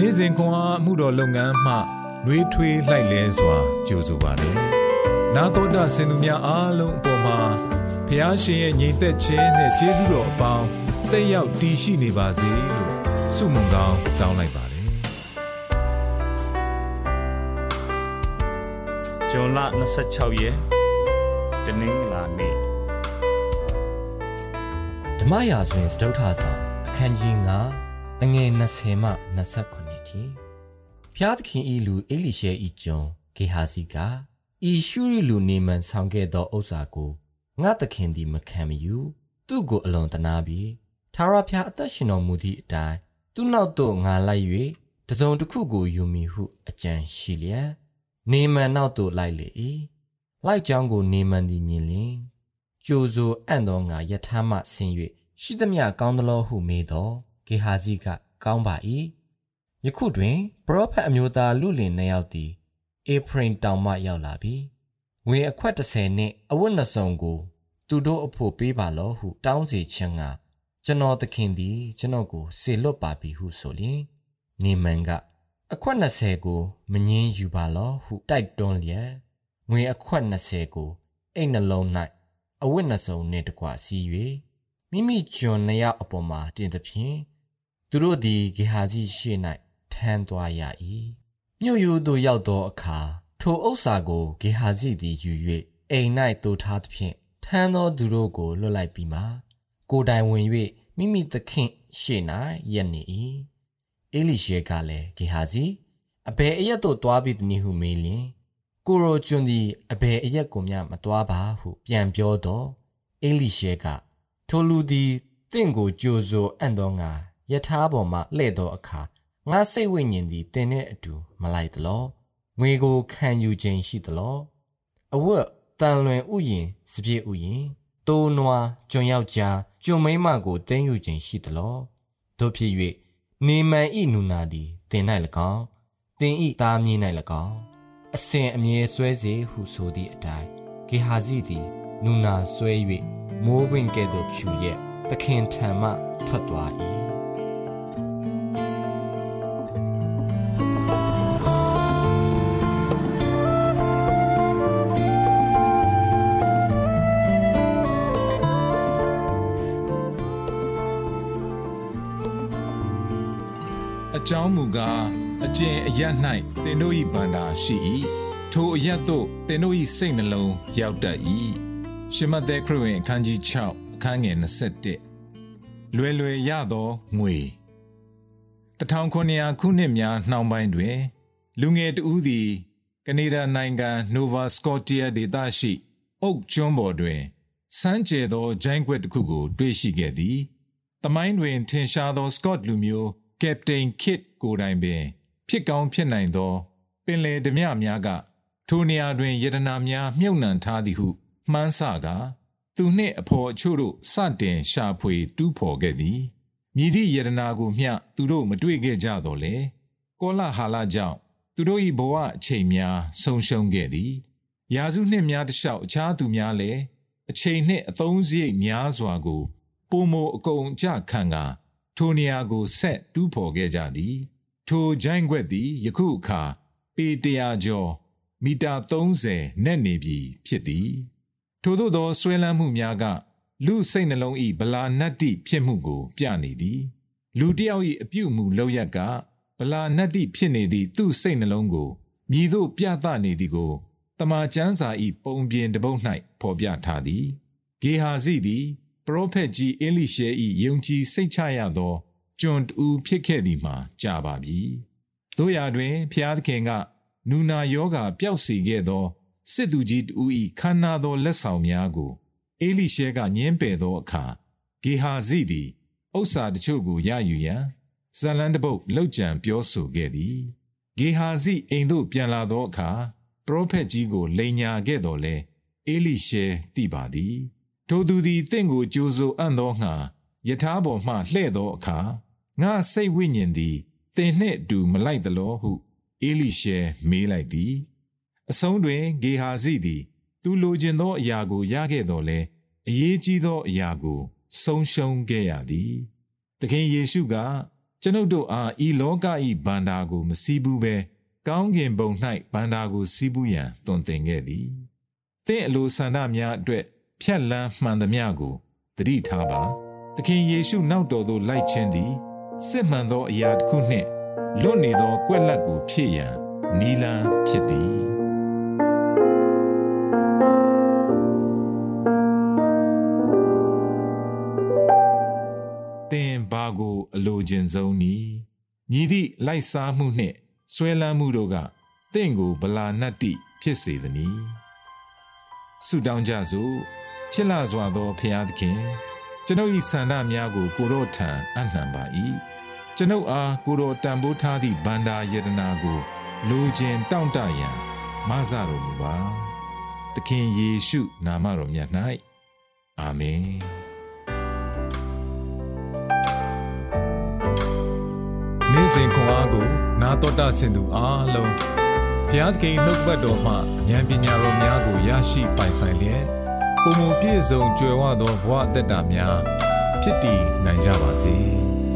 နေ့စဉ်ခွန်အားမှုတော်လုပ်ငန်းမှနှွေးထွေးလှိုက်လဲစွာကြိုဆိုပါတယ်။နာတော်တာစင်သူများအားလုံးအပေါ်မှာဖះရှင်ရဲ့ညီသက်ခြင်းနဲ့ကျေးဇူးတော်အပေါင်းတက်ရောက်တည်ရှိနေပါစေလို့ဆုမွန်ကောင်းတောင်းလိုက်ပါတယ်။ဂျွန်လ26ရက်တနင်္လာနေ့ဓမ္မရာဇဝင်စတုထဆောင်အခန်းကြီး9 အငယ်20မှ29ထိဖျားသခင်ဤလူအေလိရှဲဤကျွန်ဂေဟာစီကဤရှုရီလူနေမန်ဆောင်ခဲ့သောဥစ္စာကိုငါသခင်သည်မခံမယူသူ့ကိုအလွန်တနာပြီးသာရဖျားအသက်ရှင်တော်မူသည့်အတိုင်းသူ့နောက်သို့ငါလိုက်၍တစုံတစ်ခုကိုယူမိဟုအကြံရှိလျက်နေမန်နောက်သို့လိုက်လေ၏လိုက်ကြောင်းကိုနေမန်သည်မြင်လျင်ကြိုဆိုအံ့သောငါယထာမှဆင်း၍ရှိသမျှကောင်းသလိုဟုမေးသော ဂေဟာဇိက ကောင်းပါ၏ယခုတွင်ပရောဖက်အမျိုးသားလူလင်နှစ်ယောက်သည်အေဖရင်တောင်မှရောက်လာပြီးငွေအခွက်30နှင့်အဝတ်နှစုံကို သူတို့အဖို့ပေးပါလောဟု တောင်းစီခြင်းကကျွန်တော်သခင်သည် ကျွန်တော်ကိုစေလွတ်ပါပြီဟုဆိုလျင်နေမန်ကအခွက်20ကိုမငင်းယူပါလောဟုတိုက်တွန်းလျက်ငွေအခွက်20ကိုအိတ်နှလုံး၌အဝတ်နှစုံနှင့်တကွစီး၍မိမိကျွန်နှစ်ယောက်အပေါ်မှာတင်သဖြင့် သူတို့သည်ဂေဟာစီရှေ့၌ထမ်းသွားရ၏မြို့ရိုးသို့ရောက်သောအခါထိုဥစ္စာကိုဂေဟာစီသည်ယူ၍အိမ်၌တူထားသဖြင့်ထမ်းသောသူတို့ကိုလွတ်လိုက်ပြီးမှကိုတိုင်ဝင်၍မိမိသခင်ရှေ့၌ရက်နေ၏အေလိရှေကလည်းဂေဟာစီအဘယ်အရက်သို့တွားပြီးတနည်းဟုမေးလျင်ကိုရိုကျွန်သည်အဘယ်အရက်ကိုမျှမတွားပါဟုပြန်ပြောတော့အေလိရှေကထိုလူသည်တင့်ကိုကြိုဆိုအံ့သောငါ ယထာပေါ်မှလှဲ့သောအခါငါစိတ်ဝိညာဉ်သည်တင်တဲ့အတူမလိုက်သလောငွေကိုခံယူခြင်းရှိသလောအဝတ်တန်လွင်ဥယင်စပြည့်ဥယင်တိုးနွားကျွန်ယောက်ျားကျွန်မိန်းမကိုတင်းယူခြင်းရှိသလောတို့ဖြစ်၍နေမန်ဤနူနာသည်တင်၌၎င်းတင်ဤသားမြေး၌၎င်းအစဉ်အမြဲဆွဲစေဟုဆိုသည့်အတိုင်းဂေဟာဇီသည်နူနာဆွဲ၍မိုးဝင်းကဲ့သို့ဖြူရက်သခင်ထံမှထွက်သွား၏ အကြောင်းမူကားအကျင့်အရ၌သင်တို့၏ဗန္တာရှိ၏ထိုအရသို့သင်တို့၏စိတ်နှလုံးရောက်တတ်၏ရှမသက်ခရစ်ဝင်အခန်းကြီး6အခန်းငယ်21လွယ်လွယ်ရသောငွေ1900ခုနှစ်များနှောင်းပိုင်းတွင် လူငယ်တဦးသည်ကနေဒါနိုင်ငံနိုဗာစကော့တီးယားဒေသရှိအုတ်ကျွန်းပေါ်တွင်စမ်းကျဲသောဂျိုင်းခွက်တစ်ခုကို တွေ့ရှိခဲ့သည်။တမိုင်းတွင် ထင်ရှားသောစကော့လူမျိုး ကက်ပတိန်ခစ်ကိုတိုင်ပင် ဖြစ်ကောင်းဖြစ်နိုင်သော ပင်လယ်ဓမြများက ထိုနေရာတွင်ယတနာများမြုပ်နှံထားသည်ဟုမှန်းဆကာသူနှင့်အဖော်အချို့တို့စတင်ရှာဖွေတူးဖော်ခဲ့သည်မြည်သည့်ယတနာကိုမျှသူတို့မတွေ့ခဲ့ကြတော့လေကောလာဟာလာကြောင့်သူတို့၏ဘဝအချိန်များဆုံးရှုံးခဲ့သည်ရာစုနှစ်များတလျှောက်အခြားသူများလည်းအချိန်နှင့်အသုံးစရိတ်များစွာကိုပုံမအကုန်အကျခံကာ ထိုနေရာကိုဆက်တူးဖော်ခဲ့ကြသည် ထိုဂျိုင်းခွက်သည်ယခုအခါပေတရာကျော်မီတာ30နဲ့နေပြီဖြစ်သည် ထို့သောသောဆွဲလန်းမှုများက လူစိတ်နှလုံး၏ဗလာနတ္တိဖြစ်မှုကို ပြနေသည် လူတယောက်၏အပြုအမူလောက်ရကဗလာနတ္တိဖြစ်နေသည့်သူ့စိတ်နှလုံးကိုမြည်သို့ပြသနေသည်ကိုတမန်ကျမ်းစာ၏ပုံပြင်တပုတ်၌ဖော်ပြထားသည်ဂေဟာဇိသည် ပရောဖက်ကြီးအလိရှဲ၏ယုံကြည်စိတ်ချရသောကျွန်တူဖြစ်ခဲ့သည်မှာကြာပါပြီတို့ရာတွင်ဖျားသခင်ကနူနာယောဂါပျောက်စီခဲ့သောစစ်သူကြီးတူ၏ခန္ဓာသောလက်ဆောင်များကိုအေလိရှဲကညင်းပယ်သောအခါဂေဟာဇိသည်ဥစ္စာတချို့ကိုရယူရန်ဇလန်တပုတ်လောက်ကြံပြောဆိုခဲ့သည်ဂေဟာဇိအိမ်သို့ပြန်လာသောအခါပရောဖက်ကြီးကိုလိန်ညာခဲ့တော်လဲအေလိရှဲသိပါသည် ထိုသူသည်တင့်ကိုကြိုးဆိုအံ့သောငှာယထာပေါ်မှလှဲ့သောအခါငါစိတ်ဝိညာဉ်သည်တင်နှင့်အတူမလိုက်သလောဟုအေလိရှဲမေးလိုက်သည်အဆုံးတွင်ဂေဟာဇိသည် သူလိုချင်သောအရာကိုရခဲ့တော်လဲအရေးကြီးသောအရာကိုဆုံးရှုံးခဲ့ရသည်သခင်ယေရှုကကျွန်ုပ်တို့အားဤလောကဤဗန္တာကို မစည်းဘူးပဲကောင်းကင်ဘုံ၌ဗန္တာကိုစည်းဘူးရန်တွင်တင်ခဲ့သည်သင်အလိုဆန္ဒများအတွက် ဖြတ်လန်းမှန်သမျှကိုတတိထားပါသခင်ယေရှုနောက်တော်သို့လိုက်ခြင်းသည်စစ်မှန်သောအရာတစ်ခုနှင့်လွတ်နေသောကွက်လက်ကိုဖြစ်ရန်နီလန်းဖြစ်သည်သင်ဘာကိုအလိုချင်ဆုံးနီညီသည့်လိုက်စားမှုနှင့်ဆွဲလန်းမှုတို့ကသင်ကိုဗလာနတ္တိဖြစ်စေသည်။ဆုတောင်းကြစို့ ချစ်လာစွာသောဖရာသခင်ကျွန်ုပ်၏ဆန္ဒများကို ကိုရော့ထံအနှံပါ၏ကျွန်ုပ်အားကိုရော့တန်ဖိုးထားသည့်ဗန္ဒာယတနာကိုလိုချင်တောင့်တရန်မဆတော်မူပါသခင်ယေရှုနာမတော်မြတ်၌အာမင်နေ့စဉ်ခွန်အားကို နာတော်တာဆင်သူအားလုံးဘုရားသခင်နှုတ်ပတ်တော်မှဉာဏ်ပညာတော်များကိုရရှိပိုင်ဆိုင်လျက် ပုံမပြည့်စုံကြွယ်ဝသောဘဝအသက်တာများဖြစ်တည်နိုင်ကြပါစေ။